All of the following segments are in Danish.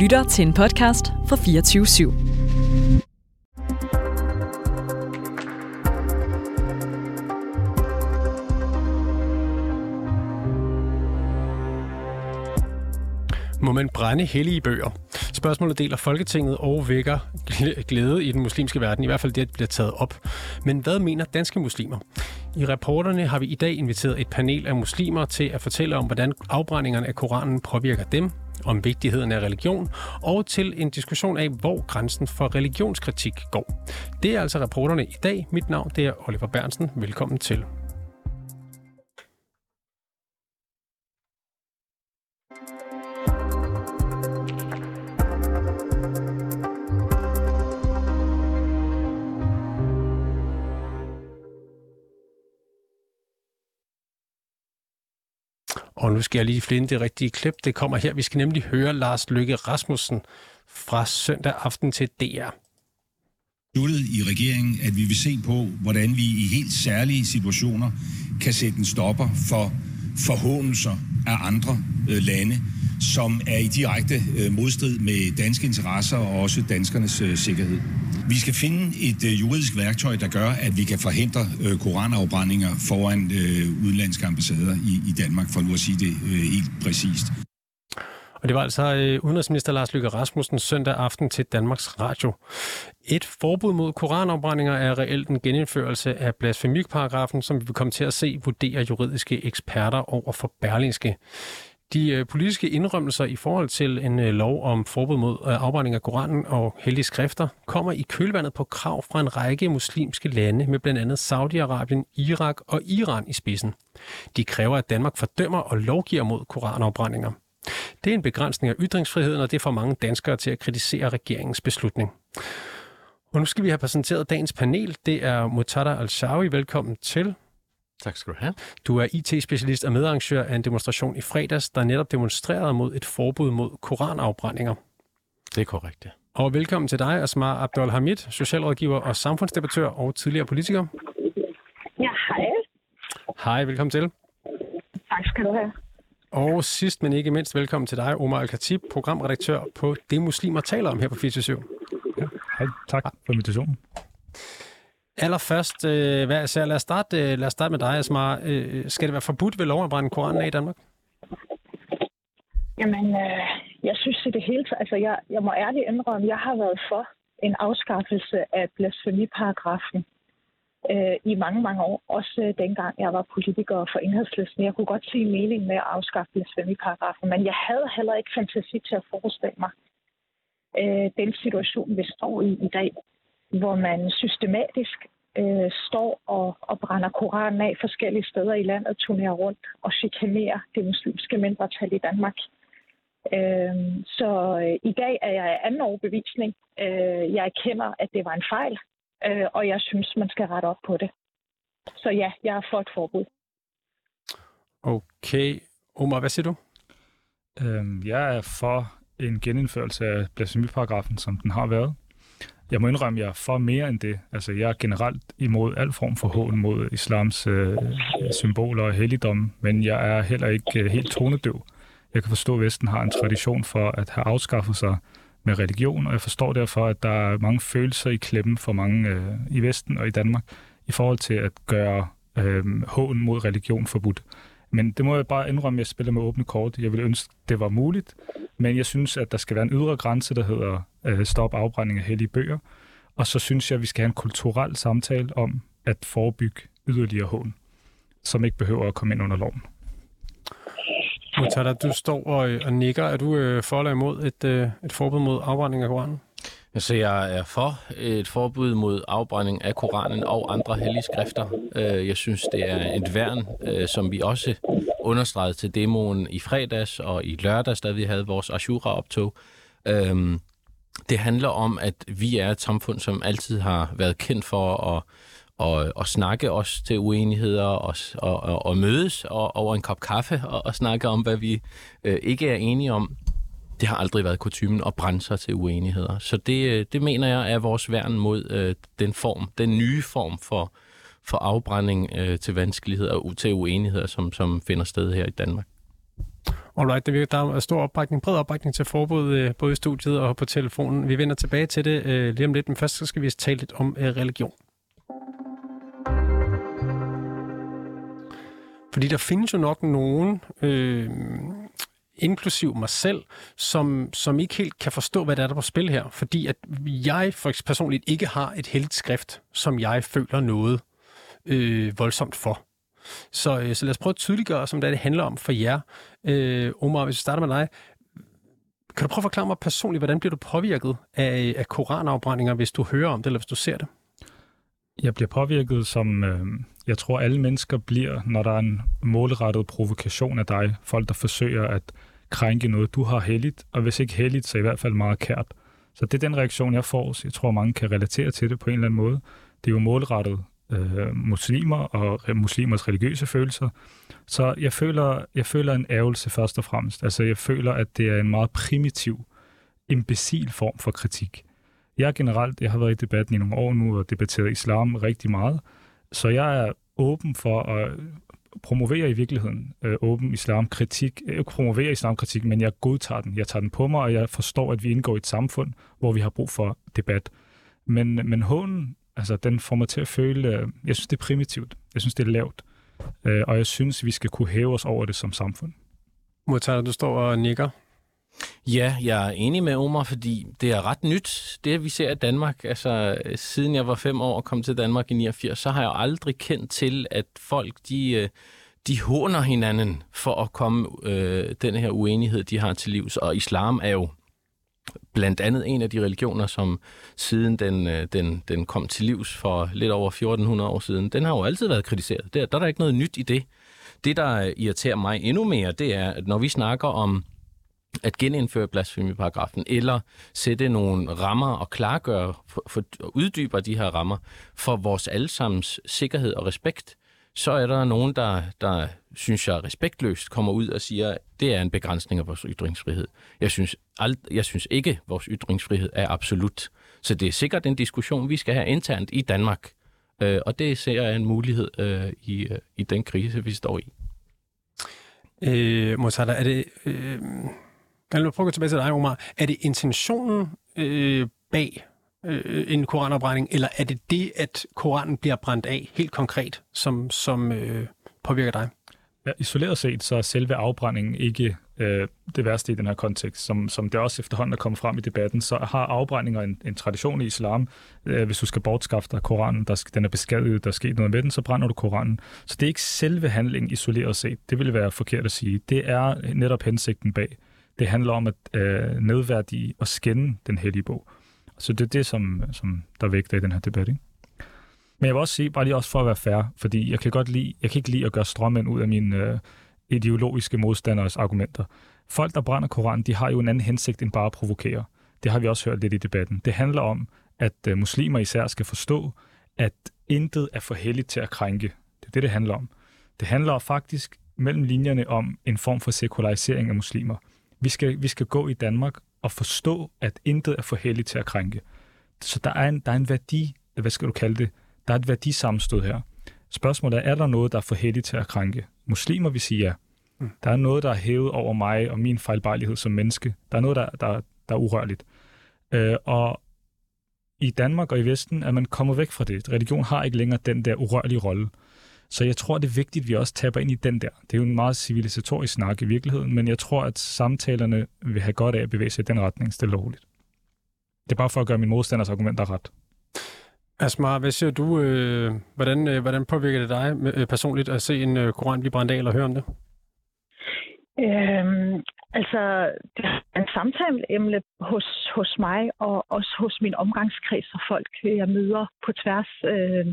lytter til en podcast fra 24 /7. Må man brænde hellige bøger? Spørgsmålet deler Folketinget og vækker glæde i den muslimske verden, i hvert fald det, at bliver taget op. Men hvad mener danske muslimer? I reporterne har vi i dag inviteret et panel af muslimer til at fortælle om, hvordan afbrændingerne af Koranen påvirker dem, om vigtigheden af religion, og til en diskussion af, hvor grænsen for religionskritik går. Det er altså reporterne i dag. Mit navn det er Oliver Bernsen. Velkommen til. Og nu skal jeg lige finde det rigtige klip. Det kommer her. Vi skal nemlig høre Lars Lykke Rasmussen fra søndag aften til DR. besluttet i regeringen, at vi vil se på, hvordan vi i helt særlige situationer kan sætte en stopper for forhåndelser af andre øh, lande, som er i direkte øh, modstrid med danske interesser og også danskernes øh, sikkerhed. Vi skal finde et øh, juridisk værktøj, der gør, at vi kan forhindre øh, koranafbrændinger foran øh, udenlandske ambassader i, i Danmark, for nu at sige det øh, helt præcist. Og det var altså øh, udenrigsminister Lars Løkke Rasmussen søndag aften til Danmarks Radio. Et forbud mod koranopbrændinger er reelt en genindførelse af blasfemikparagrafen, som vi vil komme til at se vurderer juridiske eksperter over for Berlingske. De øh, politiske indrømmelser i forhold til en øh, lov om forbud mod øh, afbrænding af Koranen og hellige skrifter kommer i kølvandet på krav fra en række muslimske lande med blandt andet Saudi-Arabien, Irak og Iran i spidsen. De kræver, at Danmark fordømmer og lovgiver mod koranafbrændinger. Det er en begrænsning af ytringsfriheden, og det får mange danskere til at kritisere regeringens beslutning. Og nu skal vi have præsenteret dagens panel. Det er Mutada Al-Shawi. Velkommen til. Tak skal du have. Du er IT-specialist og medarrangør af en demonstration i fredags, der netop demonstrerede mod et forbud mod koranafbrændinger. Det er korrekt, ja. Og velkommen til dig, Asmar Abdul Hamid, socialrådgiver og samfundsdebattør og tidligere politiker. Ja, hej. Hej, velkommen til. Tak skal du have. Og sidst, men ikke mindst, velkommen til dig, Omar Al-Khatib, programredaktør på Det Muslimer taler om her på 24 Hej, tak for invitationen. Allerførst, øh, hvad, så lad, os starte, øh, lad os starte med dig, Asmar. Øh, skal det være forbudt ved lov at brænde Koranen af i Danmark? Jamen, øh, jeg synes i det hele taget, altså jeg, jeg må ærligt indrømme, jeg har været for en afskaffelse af blasfemiparagrafen øh, i mange, mange år. Også øh, dengang jeg var politiker for enhedslisten. Jeg kunne godt se mening med at afskaffe blasfemiparagrafen, men jeg havde heller ikke fantasi til at forestille mig øh, den situation, vi står i i dag, hvor man systematisk øh, står og, og brænder Koranen af forskellige steder i landet, turnerer rundt og chikanerer det muslimske mindretal i Danmark. Øh, så øh, i dag er jeg af anden overbevisning. Øh, jeg erkender, at det var en fejl, øh, og jeg synes, man skal rette op på det. Så ja, jeg er for et forbud. Okay. Omar, hvad siger du? Øhm, jeg er for en genindførelse af blasfemiparagrafen, som den har været. Jeg må indrømme, at jeg er for mere end det. Altså, jeg er generelt imod al form for hån mod islams øh, symboler og helligdomme, men jeg er heller ikke øh, helt tonedøv. Jeg kan forstå, at Vesten har en tradition for at have afskaffet sig med religion, og jeg forstår derfor, at der er mange følelser i klemmen for mange øh, i Vesten og i Danmark i forhold til at gøre øh, hån mod religion forbudt. Men det må jeg bare indrømme, at jeg spiller med åbne kort. Jeg ville ønske, det var muligt, men jeg synes, at der skal være en ydre grænse, der hedder øh, stop afbrænding af hellige bøger. Og så synes jeg, at vi skal have en kulturel samtale om at forebygge yderligere hån, som ikke behøver at komme ind under loven. Mutada, du står og, øh, og nikker. Er du øh, for eller imod et, øh, et forbud mod afbrænding af Koranen? Så jeg er for et forbud mod afbrænding af Koranen og andre hellige skrifter. Øh, jeg synes, det er et værn, øh, som vi også understregede til demoen i fredags og i lørdags, da vi havde vores Ashura-optog. Øhm, det handler om, at vi er et samfund, som altid har været kendt for at, at, at snakke os til uenigheder og, og, og, og mødes og, over en kop kaffe og, og snakke om, hvad vi øh, ikke er enige om. Det har aldrig været kutumen at brænde sig til uenigheder. Så det, øh, det mener jeg er vores værn mod øh, den form, den nye form for, for afbrænding øh, til vanskeligheder og til uenigheder, som, som finder sted her i Danmark. Alright, det virker, der er stor opbakning, bred opbakning til forbud, øh, både i studiet og på telefonen. Vi vender tilbage til det øh, lige om lidt, men først så skal vi tale lidt om øh, religion. Fordi der findes jo nok nogen, øh, inklusiv mig selv, som, som ikke helt kan forstå, hvad der er der på spil her. Fordi at jeg for personligt ikke har et heldigt skrift, som jeg føler noget øh, voldsomt for. Så, øh, så lad os prøve at tydeliggøre, som det, det handler om for jer. Øh, Omar, hvis vi starter med dig. Kan du prøve at forklare mig personligt, hvordan bliver du påvirket af, af koranafbrændinger, hvis du hører om det, eller hvis du ser det? Jeg bliver påvirket, som øh, jeg tror alle mennesker bliver, når der er en målrettet provokation af dig. Folk, der forsøger at krænke noget, du har heldigt, og hvis ikke heldigt, så i hvert fald meget kært. Så det er den reaktion, jeg får. Så jeg tror, mange kan relatere til det på en eller anden måde. Det er jo målrettet øh, muslimer og muslimers religiøse følelser. Så jeg føler, jeg føler en ærgelse først og fremmest. Altså jeg føler, at det er en meget primitiv, imbecil form for kritik. Jeg generelt, jeg har været i debatten i nogle år nu og debatteret islam rigtig meget, så jeg er åben for at promoverer i virkeligheden øh, åben islamkritik. Jeg øh, promoverer islamkritik, men jeg godtager den. Jeg tager den på mig, og jeg forstår, at vi indgår i et samfund, hvor vi har brug for debat. Men, men hånden Altså, den får mig til at føle, øh, jeg synes, det er primitivt. Jeg synes, det er lavt. Øh, og jeg synes, vi skal kunne hæve os over det som samfund. Modtager, du står og nikker. Ja, jeg er enig med Omar, fordi det er ret nyt, det vi ser i Danmark. Altså, siden jeg var fem år og kom til Danmark i 89, så har jeg aldrig kendt til, at folk, de, øh, de håner hinanden for at komme øh, den her uenighed, de har til livs. Og islam er jo blandt andet en af de religioner, som siden den, øh, den, den kom til livs for lidt over 1400 år siden, den har jo altid været kritiseret. Der, der er der ikke noget nyt i det. Det, der øh, irriterer mig endnu mere, det er, at når vi snakker om at genindføre blasfemiparagrafen, eller sætte nogle rammer og klargøre, for, for, uddybe de her rammer for vores allesammens sikkerhed og respekt, så er der nogen, der, der synes jeg respektløst kommer ud og siger, at det er en begrænsning af vores ytringsfrihed. Jeg synes, ald- jeg synes ikke, at vores ytringsfrihed er absolut. Så det er sikkert en diskussion, vi skal have internt i Danmark. Øh, og det ser jeg en mulighed øh, i, øh, i den krise, vi står i. Øh, Mozart, er det... Øh, kan du prøve at gå tilbage til dig, Omar. Er det intentionen øh, bag øh, en koranopbrænding, eller er det det, at koranen bliver brændt af helt konkret, som, som øh, påvirker dig? Ja, isoleret set, så er selve afbrændingen ikke øh, det værste i den her kontekst. Som, som det også efterhånden er kommet frem i debatten, så har afbrændinger en, en tradition i islam. Øh, hvis du skal bortskaffe dig Koranen, der, den er beskadiget, der er sket noget med den, så brænder du Koranen. Så det er ikke selve handlingen isoleret set. Det ville være forkert at sige. Det er netop hensigten bag. Det handler om at øh, nedværdige og skænde den hellige bog. Så det er det, som, som der vægter i den her debat. Ikke? Men jeg vil også sige, bare lige også for at være fair, fordi jeg kan godt lide, jeg kan ikke lide at gøre strømmen ud af mine øh, ideologiske modstanders argumenter. Folk, der brænder Koranen, de har jo en anden hensigt end bare at provokere. Det har vi også hørt lidt i debatten. Det handler om, at øh, muslimer især skal forstå, at intet er for helligt til at krænke. Det er det, det handler om. Det handler faktisk mellem linjerne om en form for sekularisering af muslimer. Vi skal, vi skal gå i Danmark og forstå, at intet er for heldigt til at krænke. Så der er en, der er en værdi, hvad skal du kalde det, der er et værdisammenstød her. Spørgsmålet er, er der noget, der er for heldigt til at krænke? Muslimer vil sige ja. Mm. Der er noget, der er hævet over mig og min fejlbarlighed som menneske. Der er noget, der, der, der er urørligt. Øh, og i Danmark og i Vesten er man kommet væk fra det. Religion har ikke længere den der urørlige rolle. Så jeg tror, det er vigtigt, at vi også taber ind i den der. Det er jo en meget civilisatorisk snak i virkeligheden, men jeg tror, at samtalerne vil have godt af at bevæge sig i den retning stille og roligt. Det er bare for at gøre min modstanders argumenter ret. Asmar, hvad siger du? Øh, hvordan, øh, hvordan påvirker det dig øh, personligt at se en øh, koran blive brændt af eller høre om det? Øhm, altså, det er en samtaleemne hos, hos mig og også hos min omgangskreds og folk, jeg møder på tværs øh,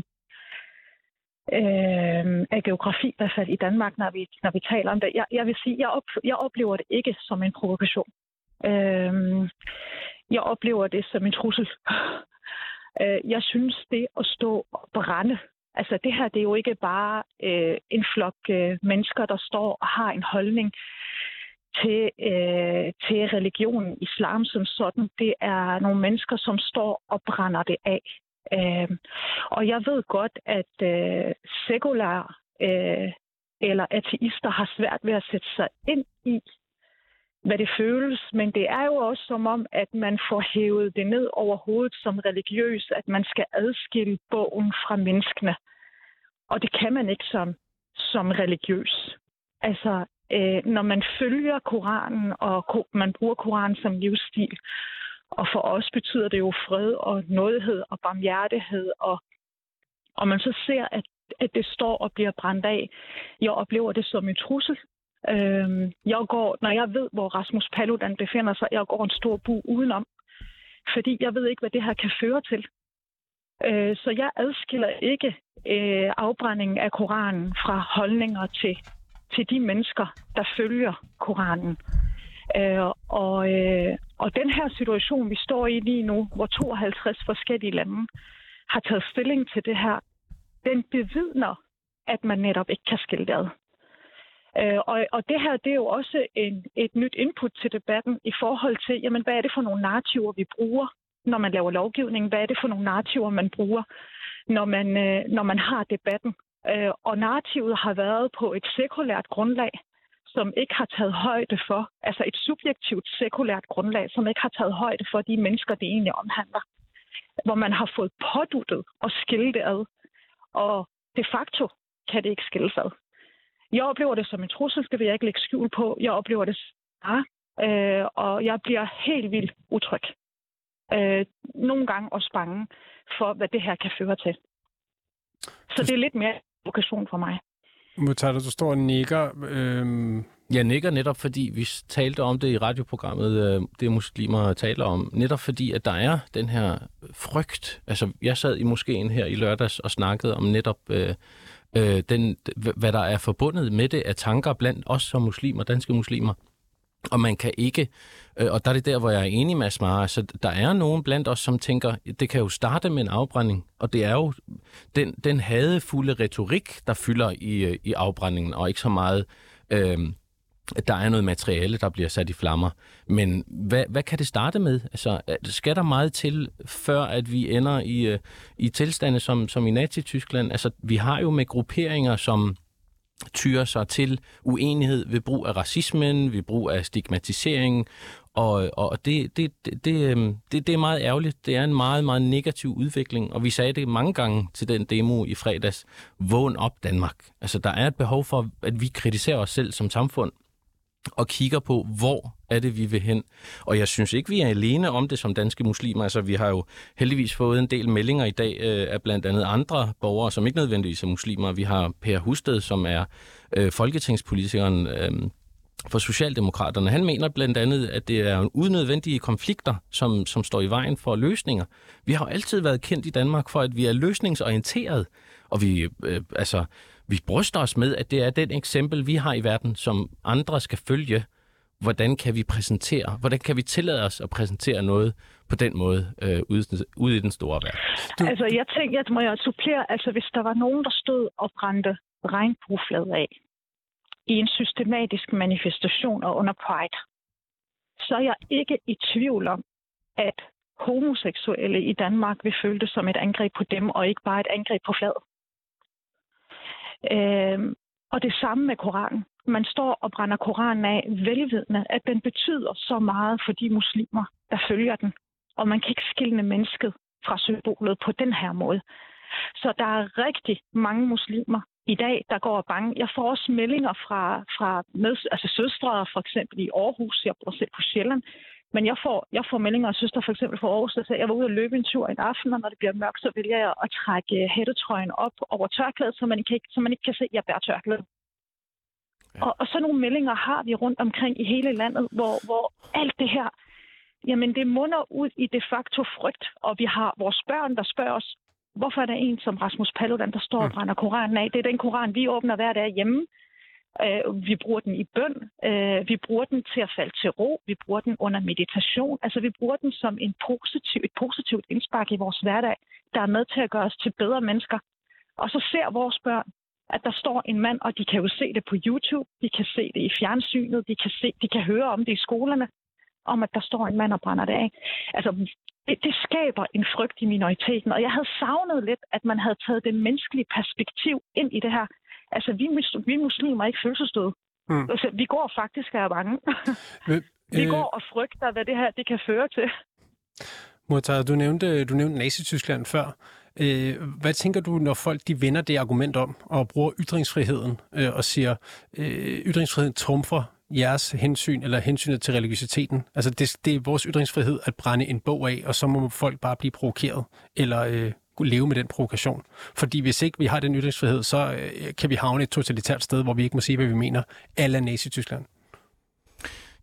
øh, af geografi, i hvert fald i Danmark, når vi, når vi taler om det. Jeg, jeg vil sige, jeg, op, jeg oplever det ikke som en provokation. Øh, jeg oplever det som en trussel. Øh, jeg synes, det at stå og brænde, altså det her, det er jo ikke bare øh, en flok øh, mennesker, der står og har en holdning til, øh, til religionen islam som sådan. Det er nogle mennesker, som står og brænder det af. Øh, og jeg ved godt, at øh, sekular øh, eller ateister har svært ved at sætte sig ind i, hvad det føles, men det er jo også som om, at man får hævet det ned over hovedet som religiøs, at man skal adskille bogen fra menneskene. Og det kan man ikke som, som religiøs. Altså, øh, når man følger Koranen, og man bruger Koranen som livsstil, og for os betyder det jo fred og nådighed og barmhjertighed, og, og man så ser, at, at det står og bliver brændt af. Jeg oplever det som en trussel. Øhm, jeg går, når jeg ved, hvor Rasmus Paludan befinder sig, jeg går en stor bu udenom. Fordi jeg ved ikke, hvad det her kan føre til. Øh, så jeg adskiller ikke øh, afbrændingen af Koranen fra holdninger til, til de mennesker, der følger Koranen. Øh, og, øh, og den her situation, vi står i lige nu, hvor 52 forskellige lande har taget stilling til det her, den bevidner, at man netop ikke kan skille det ad. Øh, og, og det her, det er jo også en, et nyt input til debatten i forhold til, jamen, hvad er det for nogle narrativer, vi bruger, når man laver lovgivning? Hvad er det for nogle narrativer, man bruger, når man, øh, når man har debatten? Øh, og narrativet har været på et sekulært grundlag, som ikke har taget højde for, altså et subjektivt sekulært grundlag, som ikke har taget højde for de mennesker, det egentlig omhandler. Hvor man har fået påduttet og skille det ad. Og de facto kan det ikke skille sig ad. Jeg oplever det som en trussel, det vil jeg ikke lægge skjul på. Jeg oplever det snart, øh, og jeg bliver helt vildt utryg. Øh, nogle gange også bange for, hvad det her kan føre til. Så det er lidt mere provokation for mig. Mutata, du står og nikker. Øhm... Jeg nikker netop, fordi vi talte om det i radioprogrammet, øh, det muslimer taler om. Netop fordi, at der er den her frygt. Altså, jeg sad i moskeen her i lørdags og snakkede om netop øh, øh, den, hvad der er forbundet med det af tanker blandt os som muslimer, danske muslimer. Og man kan ikke, øh, og der er det der, hvor jeg er enig med Asmara, så der er nogen blandt os, som tænker, det kan jo starte med en afbrænding, og det er jo den, den hadefulde retorik, der fylder i, øh, i afbrændingen, og ikke så meget øh, at der er noget materiale, der bliver sat i flammer. Men hvad, hvad kan det starte med? Altså, øh, skal der meget til, før at vi ender i, øh, i tilstande som, som i Nazi-Tyskland? Altså, vi har jo med grupperinger, som tyrer sig til uenighed ved brug af racismen, ved brug af stigmatisering, og, og det, det, det, det, øhm, det, det er meget ærgerligt. Det er en meget, meget negativ udvikling, og vi sagde det mange gange til den demo i fredags. Vågn op, Danmark. Altså, der er et behov for, at vi kritiserer os selv som samfund, og kigger på, hvor er det, vi vil hen. Og jeg synes ikke, vi er alene om det som danske muslimer. Altså, vi har jo heldigvis fået en del meldinger i dag øh, af blandt andet andre borgere, som ikke nødvendigvis er muslimer. Vi har Per Husted, som er øh, folketingspolitikeren øh, for Socialdemokraterne. Han mener blandt andet, at det er unødvendige konflikter, som, som står i vejen for løsninger. Vi har jo altid været kendt i Danmark for, at vi er løsningsorienteret, og vi, øh, altså, vi bryster os med, at det er den eksempel, vi har i verden, som andre skal følge. Hvordan kan vi præsentere, hvordan kan vi tillade os at præsentere noget på den måde øh, ude, ude i den store verden? Du... Altså, jeg tænker, at må jeg supplere, altså hvis der var nogen, der stod og brændte regnbueflaget af i en systematisk manifestation og under Pride, så er jeg ikke i tvivl om, at homoseksuelle i Danmark vil føle det som et angreb på dem, og ikke bare et angreb på fladet. Øh, og det samme med Koranen. Man står og brænder Koranen af velvidende, at den betyder så meget for de muslimer, der følger den. Og man kan ikke skille mennesket fra symbolet på den her måde. Så der er rigtig mange muslimer i dag, der går bange. Jeg får også meldinger fra, fra med, altså søstre, for eksempel i Aarhus, jeg bor selv på Sjælland, men jeg får, jeg får meldinger af søster for eksempel fra Aarhus, der siger, at jeg var ude at løbe en tur en aften, og når det bliver mørkt, så vælger jeg at trække hættetrøjen op over tørklædet, så man ikke, så man ikke kan se, at jeg bærer tørklædet. Og, og så nogle meldinger har vi rundt omkring i hele landet, hvor, hvor alt det her, jamen det munder ud i de facto frygt, og vi har vores børn, der spørger os, hvorfor er der en som Rasmus Paludan, der står og mm. brænder Koranen af? Det er den Koran, vi åbner hver dag hjemme. Øh, vi bruger den i bøn. Øh, vi bruger den til at falde til ro. Vi bruger den under meditation. Altså, vi bruger den som en positiv, et positivt indspark i vores hverdag, der er med til at gøre os til bedre mennesker. Og så ser vores børn, at der står en mand, og de kan jo se det på YouTube, de kan se det i fjernsynet, de kan, se, de kan høre om det i skolerne, om at der står en mand og brænder det af. Altså, det, det skaber en frygt i minoriteten, og jeg havde savnet lidt, at man havde taget det menneskelige perspektiv ind i det her. Altså, vi, vi muslimer er ikke følelsesdøde. Mm. Altså, vi går faktisk af bange. Men, vi øh... går og frygter, hvad det her det kan føre til. Mortar, du nævnte, du nævnte Nazi-Tyskland før. Øh, hvad tænker du, når folk de vender det argument om og bruger ytringsfriheden øh, og siger, øh, ytringsfriheden trumfer jeres hensyn eller hensynet til religiøsiteten? Altså det, det er vores ytringsfrihed at brænde en bog af, og så må folk bare blive provokeret eller øh, leve med den provokation. Fordi hvis ikke vi har den ytringsfrihed, så øh, kan vi havne et totalitært sted, hvor vi ikke må sige, hvad vi mener, alle Nazi-Tyskland.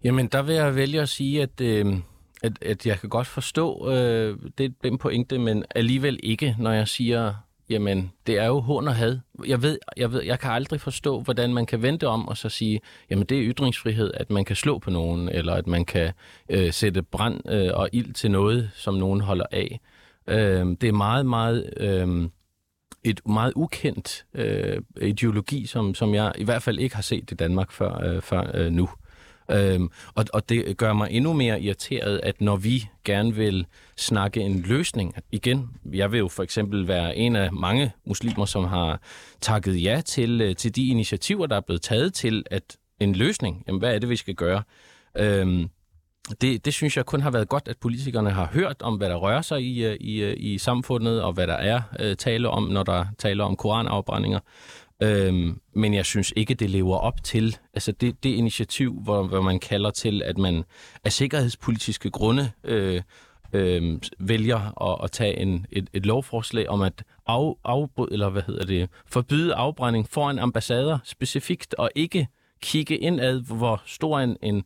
Jamen, der vil jeg vælge at sige, at... Øh at, at jeg kan godt forstå øh, det den pointe, men alligevel ikke, når jeg siger, jamen, det er jo hund og had. Jeg ved, jeg ved, jeg kan aldrig forstå, hvordan man kan vente om og så sige, jamen, det er ytringsfrihed, at man kan slå på nogen, eller at man kan øh, sætte brand øh, og ild til noget, som nogen holder af. Øh, det er meget, meget... Øh, et meget ukendt øh, ideologi, som, som jeg i hvert fald ikke har set i Danmark før, øh, før øh, nu. Øhm, og, og det gør mig endnu mere irriteret, at når vi gerne vil snakke en løsning, igen, jeg vil jo for eksempel være en af mange muslimer, som har takket ja til, øh, til de initiativer, der er blevet taget til at en løsning. Jamen, hvad er det, vi skal gøre? Øhm, det, det synes jeg kun har været godt, at politikerne har hørt om, hvad der rører sig i, øh, i, øh, i samfundet, og hvad der er tale om, når der taler om koranafbrændinger. Øhm, men jeg synes ikke, det lever op til altså det, det initiativ, hvor, hvor man kalder til, at man af sikkerhedspolitiske grunde øh, øh, vælger at, at tage en, et, et lovforslag om at af, afbryde, eller hvad hedder det, forbyde afbrænding foran ambassader specifikt, og ikke kigge indad, hvor stor en, en,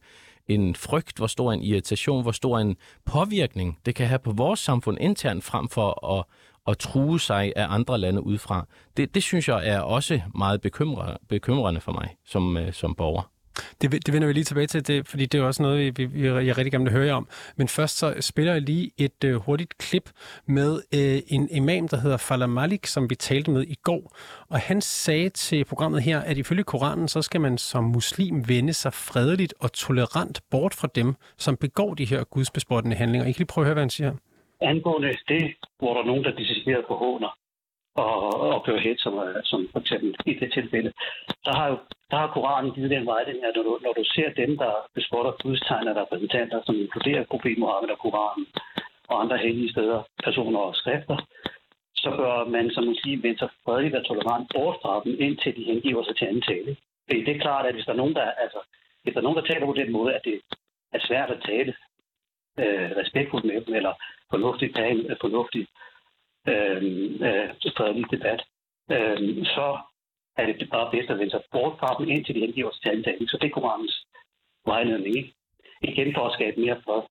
en frygt, hvor stor en irritation, hvor stor en påvirkning det kan have på vores samfund internt, frem for at at true sig af andre lande udefra. Det, det synes jeg er også meget bekymrende, bekymrende for mig som, øh, som borger. Det, det vender vi lige tilbage til, det, fordi det er også noget, vi, vi, jeg rigtig gerne vil høre jer om. Men først så spiller jeg lige et uh, hurtigt klip med uh, en imam, der hedder Falah Malik, som vi talte med i går. Og han sagde til programmet her, at ifølge Koranen, så skal man som muslim vende sig fredeligt og tolerant bort fra dem, som begår de her gudsbespottende handlinger. I kan lige prøve at høre, hvad han siger angående det, hvor der er nogen, der decideret forhåner og, og kører hæt, som, øh, som for eksempel i det tilfælde, der har, jo, der har Koranen givet den vejledning, at når du, når du ser dem, der bespotter gudstegner repræsentanter, som inkluderer problemer Mohammed og Koranen og andre hellige steder, personer og skrifter, så bør man som muslim vende sig fredeligt og tolerant bort fra dem, indtil de hengiver sig til anden tale. Fordi det er klart, at hvis der er nogen, der, altså, hvis der er nogen, der taler på den måde, at det er svært at tale øh, respektfuldt med dem, eller fornuftig plan, en fornuftig øh, øh, debat, øh, så er det bare bedst at vende sig bort fra dem, indtil de hengiver sig til andagen. Så det er Koranens vejledning, ikke? Igen for at skabe mere fred.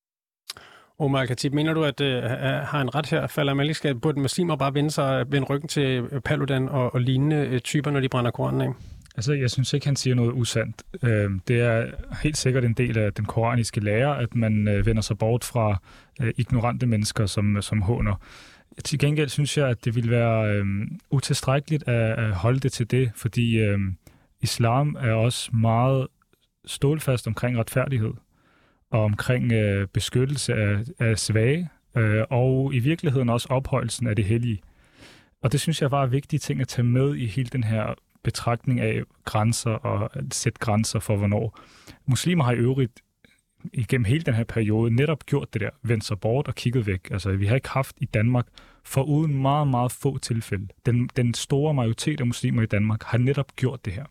Omar Khatib, mener du, at øh, har en ret her, falder man skal burde muslimer bare vende sig vende ryggen til Paludan og, og lignende øh, typer, når de brænder Koranen af? Altså, jeg synes ikke, han siger noget usandt. Øh, det er helt sikkert en del af den koraniske lære, at man øh, vender sig bort fra øh, ignorante mennesker, som, øh, som håner. Til gengæld synes jeg, at det vil være øh, utilstrækkeligt at, at holde det til det, fordi øh, islam er også meget stålfast omkring retfærdighed og omkring øh, beskyttelse af, af svage, øh, og i virkeligheden også ophøjelsen af det hellige. Og det synes jeg var vigtige ting at tage med i hele den her betragtning af grænser og at sætte grænser for, hvornår. Muslimer har i øvrigt igennem hele den her periode netop gjort det der, vendt sig bort og kigget væk. Altså, vi har ikke haft i Danmark, for uden meget, meget få tilfælde. Den, den store majoritet af muslimer i Danmark har netop gjort det her.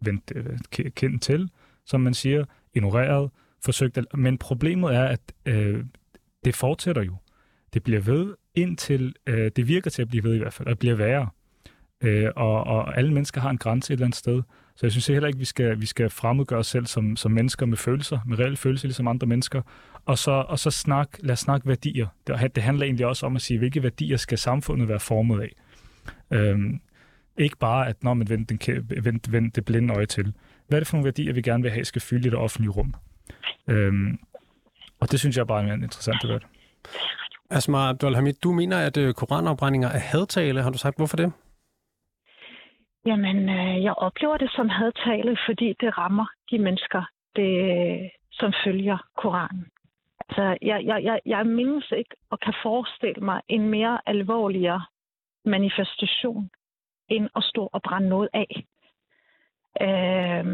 Vendt øh, kendt til, som man siger, ignoreret, forsøgt. At, men problemet er, at øh, det fortsætter jo. Det bliver ved, indtil øh, det virker til at blive ved i hvert fald, og bliver værre. Øh, og, og alle mennesker har en grænse et eller andet sted. Så jeg synes heller ikke, vi skal, vi skal fremmedgøre os selv som, som mennesker med følelser, med reelle følelser, ligesom andre mennesker. Og så, og så snak, lad os snakke værdier. Det, det handler egentlig også om at sige, hvilke værdier skal samfundet være formet af. Øhm, ikke bare, at når man vender, den, vend, vend det blinde øje til. Hvad er det for nogle værdier, vi gerne vil have, skal fylde i det offentlige rum? Øhm, og det synes jeg bare er en interessant debat. Asma Abdulhamid, du mener, at øh, koranafbrændinger er hadtale. Har du sagt, hvorfor det? Jamen, øh, jeg oplever det som hadtale, fordi det rammer de mennesker, det, som følger Koranen. Altså, jeg, jeg, jeg, jeg mindes ikke og kan forestille mig en mere alvorligere manifestation, end at stå og brænde noget af. Øh,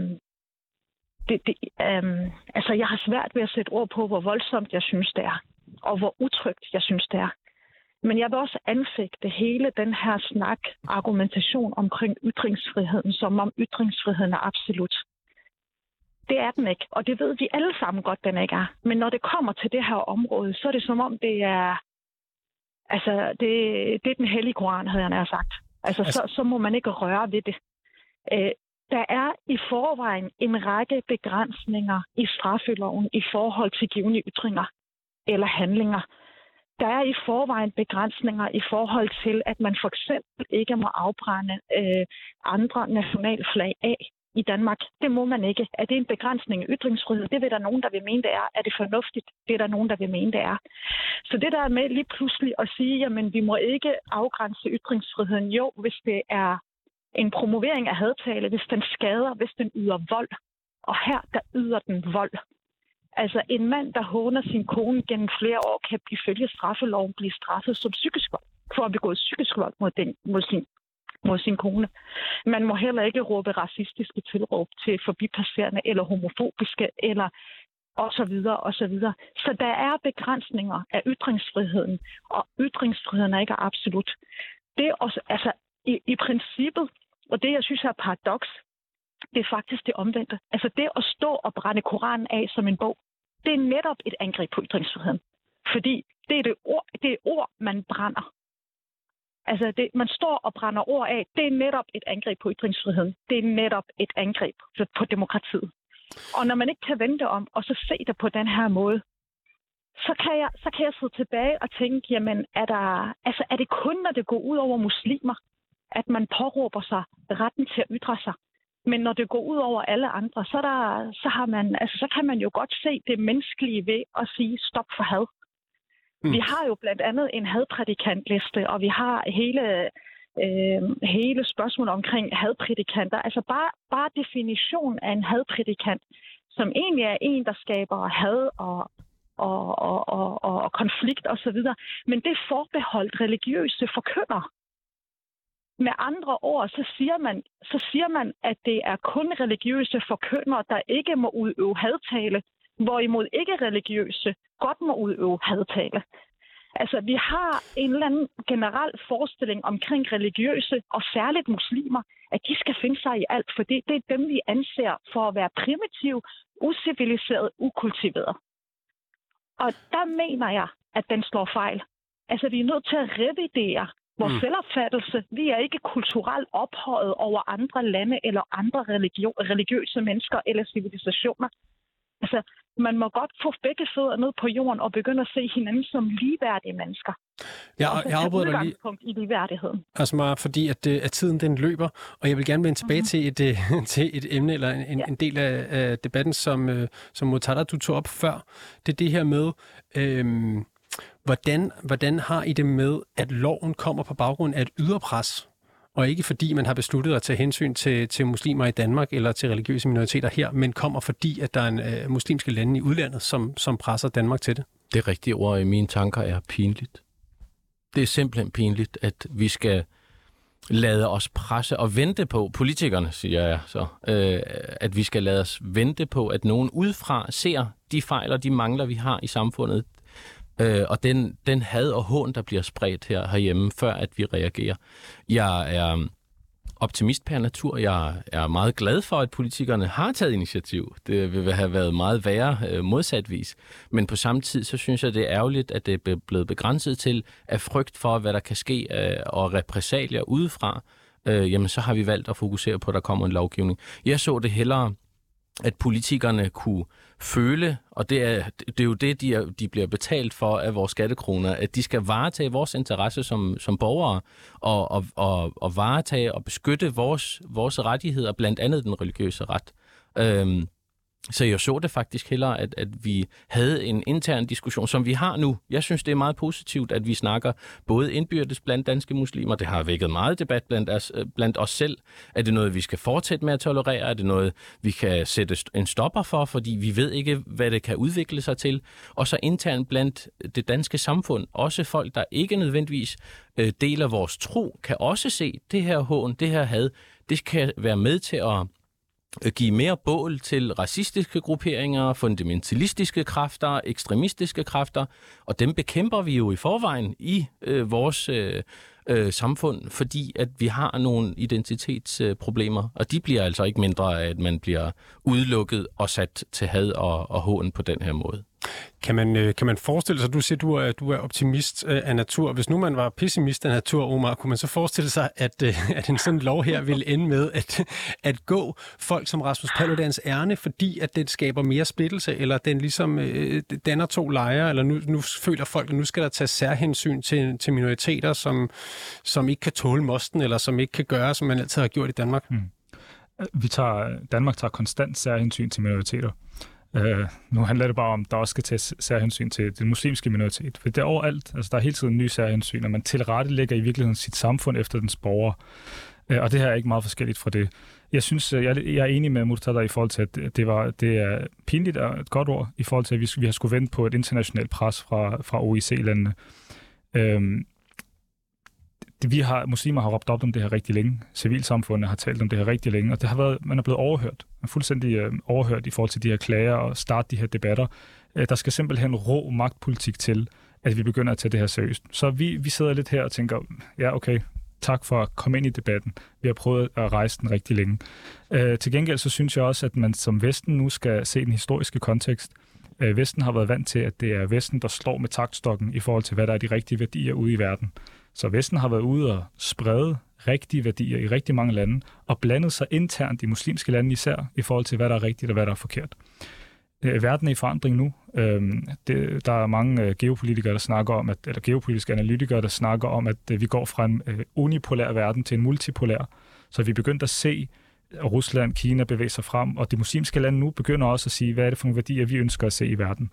det, det, øh, altså, jeg har svært ved at sætte ord på, hvor voldsomt jeg synes, det er, og hvor utrygt jeg synes, det er. Men jeg vil også anfægte hele den her snak, argumentation omkring ytringsfriheden, som om ytringsfriheden er absolut. Det er den ikke, og det ved vi alle sammen godt, den ikke er. Men når det kommer til det her område, så er det som om, det er, altså, det, det er den hellige koran, havde jeg nær sagt. Altså, altså... Så, så må man ikke røre ved det. Øh, der er i forvejen en række begrænsninger i straffeloven i forhold til givende ytringer eller handlinger. Der er i forvejen begrænsninger i forhold til, at man for eksempel ikke må afbrænde øh, andre nationalflag af i Danmark. Det må man ikke. Er det en begrænsning af ytringsfrihed? Det vil der nogen, der vil mene, det er. Er det fornuftigt? Det er der nogen, der vil mene, det er. Så det der er med lige pludselig at sige, jamen vi må ikke afgrænse ytringsfriheden. Jo, hvis det er en promovering af hadtale, hvis den skader, hvis den yder vold. Og her, der yder den vold. Altså en mand, der håner sin kone gennem flere år, kan ifølge straffeloven blive straffet som psykisk vold, for at begå psykisk vold mod, den, mod, sin, mod sin kone. Man må heller ikke råbe racistiske tilråb til forbipasserende eller homofobiske eller og så videre, og så videre. Så der er begrænsninger af ytringsfriheden, og ytringsfriheden er ikke absolut. Det er også, altså, i, i princippet, og det, jeg synes er paradoks, det er faktisk det omvendte. Altså det at stå og brænde Koranen af som en bog, det er netop et angreb på ytringsfriheden. Fordi det er det ord, det er ord man brænder. Altså, det, man står og brænder ord af. Det er netop et angreb på ytringsfriheden. Det er netop et angreb på demokratiet. Og når man ikke kan vente om, og så se det på den her måde, så kan jeg, så kan jeg sidde tilbage og tænke, jamen, er, der, altså, er det kun, når det går ud over muslimer, at man påråber sig retten til at ytre sig? Men når det går ud over alle andre, så, der, så, har man, altså, så kan man jo godt se det menneskelige ved at sige stop for had. Mm. Vi har jo blandt andet en hadprædikantliste, og vi har hele, øh, hele spørgsmålet omkring hadprædikanter. Altså bare, bare definition af en hadprædikant, som egentlig er en, der skaber had og, og, og, og, og, konflikt osv. Men det er forbeholdt religiøse forkynder. Med andre ord, så siger, man, så siger man, at det er kun religiøse forkyndere, der ikke må udøve hadtale, hvorimod ikke-religiøse godt må udøve hadtale. Altså, vi har en eller anden generel forestilling omkring religiøse, og særligt muslimer, at de skal finde sig i alt, for det, det er dem, vi anser for at være primitive, usiviliserede, ukultiverede. Og der mener jeg, at den slår fejl. Altså, vi er nødt til at revidere vores mm. selvopfattelse. Vi er ikke kulturelt ophøjet over andre lande eller andre religio- religiøse mennesker eller civilisationer. Altså, man må godt få begge fødder ned på jorden og begynde at se hinanden som ligeværdige mennesker. Ja, og jeg afbryder dig lige. i ligeværdigheden. Altså, meget fordi at, øh, at tiden den løber, og jeg vil gerne vende tilbage mm-hmm. til, et, øh, til et emne, eller en, ja. en del af, af debatten, som, øh, som Mutada, du tog op før. Det er det her med, øhm, hvordan, hvordan har I det med, at loven kommer på baggrund af et yderpres? og ikke fordi man har besluttet at tage hensyn til, til muslimer i Danmark eller til religiøse minoriteter her, men kommer fordi, at der er en øh, muslimske lande i udlandet, som, som presser Danmark til det. Det rigtige ord i mine tanker er pinligt. Det er simpelthen pinligt, at vi skal lade os presse og vente på, politikerne siger jeg så, øh, at vi skal lade os vente på, at nogen udefra ser de fejl og de mangler, vi har i samfundet. Øh, og den, den had og hån, der bliver spredt her herhjemme, før at vi reagerer. Jeg er optimist per natur. Jeg er meget glad for, at politikerne har taget initiativ. Det vil have været meget værre øh, modsatvis. Men på samme tid, så synes jeg, det er ærgerligt, at det er blevet begrænset til af frygt for, hvad der kan ske øh, og repræsalier udefra. Øh, jamen, så har vi valgt at fokusere på, at der kommer en lovgivning. Jeg så det hellere at politikerne kunne føle, og det er, det er jo det, de, er, de bliver betalt for af vores skattekroner, at de skal varetage vores interesse som, som borgere, og, og, og, og varetage og beskytte vores, vores rettigheder, blandt andet den religiøse ret. Øhm, så jeg så det faktisk hellere, at, at vi havde en intern diskussion, som vi har nu. Jeg synes, det er meget positivt, at vi snakker både indbyrdes blandt danske muslimer. Det har vækket meget debat blandt os, øh, blandt os selv. Er det noget, vi skal fortsætte med at tolerere? Er det noget, vi kan sætte en stopper for, fordi vi ved ikke, hvad det kan udvikle sig til? Og så internt blandt det danske samfund, også folk, der ikke nødvendigvis øh, deler vores tro, kan også se det her hån, det her had. Det kan være med til at Øh, give mere bål til racistiske grupperinger, fundamentalistiske kræfter, ekstremistiske kræfter, og dem bekæmper vi jo i forvejen i øh, vores øh, øh, samfund, fordi at vi har nogle identitetsproblemer, og de bliver altså ikke mindre af, at man bliver udelukket og sat til had og, og hån på den her måde. Kan man, øh, kan man forestille sig, du siger, du er, du er optimist øh, af natur. Hvis nu man var pessimist af natur, Omar, kunne man så forestille sig, at, øh, at en sådan lov her ville ende med at, at gå folk som Rasmus Paludans ærne, fordi at det skaber mere splittelse, eller den ligesom øh, danner to lejre, eller nu, nu føler folk, at nu skal der tage særhensyn til, til minoriteter, som, som ikke kan tåle mosten, eller som ikke kan gøre, som man altid har gjort i Danmark? Hmm. Vi tager, Danmark tager konstant særhensyn til minoriteter. Øh, nu handler det bare om, at der også skal tages særhensyn til den muslimske minoritet. For det er overalt. Altså, der er hele tiden nye særhensyn, og man tilrettelægger i virkeligheden sit samfund efter dens borgere. Øh, og det her er ikke meget forskelligt fra det. Jeg synes, øh, jeg, jeg er enig med Murtada i forhold til, at det, var, det er pinligt og et godt ord, i forhold til, at vi, vi har skulle vente på et internationalt pres fra, fra OIC-landene. Øhm, vi har, muslimer har råbt op om det her rigtig længe. Civilsamfundet har talt om det her rigtig længe, og det har været, man er blevet overhørt. Man er fuldstændig øh, overhørt i forhold til de her klager og starte de her debatter. Øh, der skal simpelthen rå magtpolitik til, at vi begynder at tage det her seriøst. Så vi, vi sidder lidt her og tænker, ja okay, tak for at komme ind i debatten. Vi har prøvet at rejse den rigtig længe. Øh, til gengæld så synes jeg også, at man som Vesten nu skal se den historiske kontekst. Øh, Vesten har været vant til, at det er Vesten, der slår med taktstokken i forhold til, hvad der er de rigtige værdier ude i verden. Så Vesten har været ude og sprede rigtige værdier i rigtig mange lande, og blandet sig internt i muslimske lande især, i forhold til, hvad der er rigtigt og hvad der er forkert. Øh, verden er i forandring nu. Øhm, det, der er mange øh, geopolitikere, der snakker om, at, eller geopolitiske analytikere, der snakker om, at øh, vi går fra en unipolær verden til en multipolær. Så vi begyndt at se Rusland, Kina bevæge sig frem, og de muslimske lande nu begynder også at sige, hvad er det for nogle værdier, vi ønsker at se i verden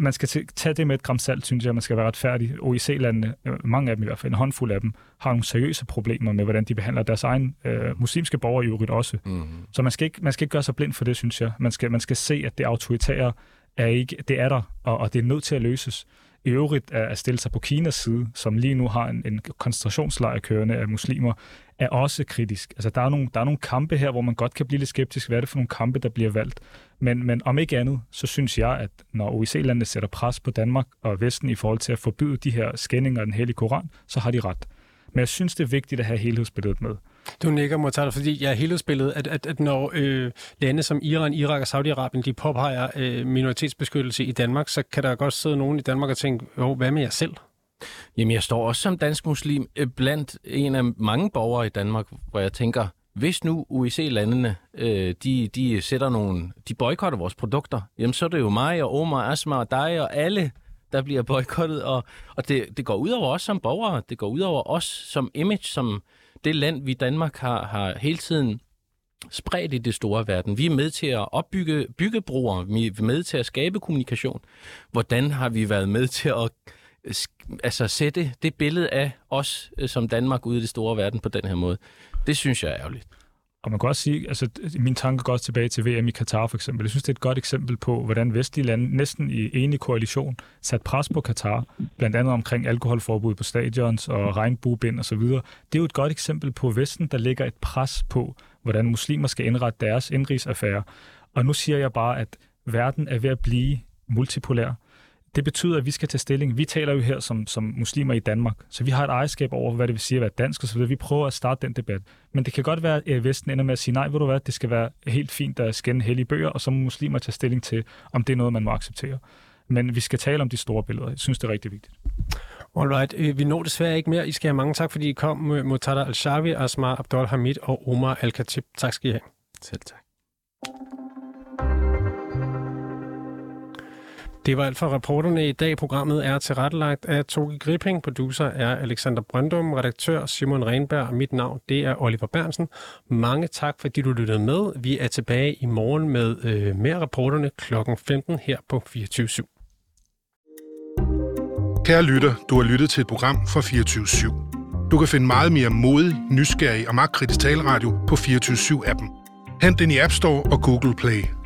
man skal tage det med et gram salt, synes jeg, man skal være retfærdig. OIC-landene, øh, mange af dem i hvert fald, en håndfuld af dem, har nogle seriøse problemer med, hvordan de behandler deres egen øh, muslimske borgere i øvrigt også. Mm-hmm. Så man skal, ikke, man skal ikke gøre sig blind for det, synes jeg. Man skal, man skal se, at det autoritære er ikke, det er der, og, og det er nødt til at løses. I øvrigt at stille sig på Kinas side, som lige nu har en, en koncentrationslejr kørende af muslimer, er også kritisk. Altså, der er, nogle, der er nogle kampe her, hvor man godt kan blive lidt skeptisk. Hvad er det for nogle kampe, der bliver valgt? Men, men om ikke andet, så synes jeg, at når OIC-landene sætter pres på Danmark og Vesten i forhold til at forbyde de her skændinger af den hellige koran, så har de ret. Men jeg synes, det er vigtigt at have helhedsbilledet med. Du nikker, Mortada, fordi jeg er helhedsbilledet, at, at, at når øh, lande som Iran, Irak og Saudi-Arabien, de påpeger øh, minoritetsbeskyttelse i Danmark, så kan der godt sidde nogen i Danmark og tænke, hvad med jer selv? Jamen, jeg står også som dansk muslim øh, blandt en af mange borgere i Danmark, hvor jeg tænker, hvis nu UIC-landene, øh, de, de sætter nogle, de boykotter vores produkter, jamen så er det jo mig og Omar, Asma og dig og alle, der bliver boykottet, og, og det, det går ud over os som borgere, det går ud over os som image, som det land, vi Danmark har, har hele tiden spredt i det store verden. Vi er med til at opbygge byggebroer, vi er med til at skabe kommunikation. Hvordan har vi været med til at altså sætte det billede af os øh, som Danmark ude i det store verden på den her måde. Det synes jeg er ærgerligt. Og man kan også sige, altså min tanke går også tilbage til VM i Katar for eksempel. Jeg synes, det er et godt eksempel på, hvordan vestlige lande næsten i enig koalition sat pres på Katar, blandt andet omkring alkoholforbud på stadions og regnbuebind osv. Det er jo et godt eksempel på Vesten, der lægger et pres på, hvordan muslimer skal indrette deres indrigsaffære. Og nu siger jeg bare, at verden er ved at blive multipolær. Det betyder, at vi skal tage stilling. Vi taler jo her som, som muslimer i Danmark, så vi har et ejerskab over, hvad det vil sige at være dansk osv. Vi prøver at starte den debat. Men det kan godt være, at Vesten ender med at sige, nej, ved du hvad, det skal være helt fint at skænde hellige bøger, og så må muslimer tage stilling til, om det er noget, man må acceptere. Men vi skal tale om de store billeder. Jeg synes, det er rigtig vigtigt. Alright, øh, vi når desværre ikke mere. I skal have mange tak, fordi I kom, Mutada Al-Shawi, Asma Abdul Hamid og Omar Al-Khatib. Tak skal I have. Selv tak. Det var alt for reporterne i dag. Programmet er tilrettelagt af Toge Gripping. Producer er Alexander Brøndum, redaktør Simon Renberg, og mit navn det er Oliver Bernsen. Mange tak, fordi du lyttede med. Vi er tilbage i morgen med øh, mere reporterne kl. 15 her på 24 Kære lytter, du har lyttet til et program fra 24 /7. Du kan finde meget mere modig, nysgerrig og magtkritisk taleradio på 24 appen Hent den i App Store og Google Play.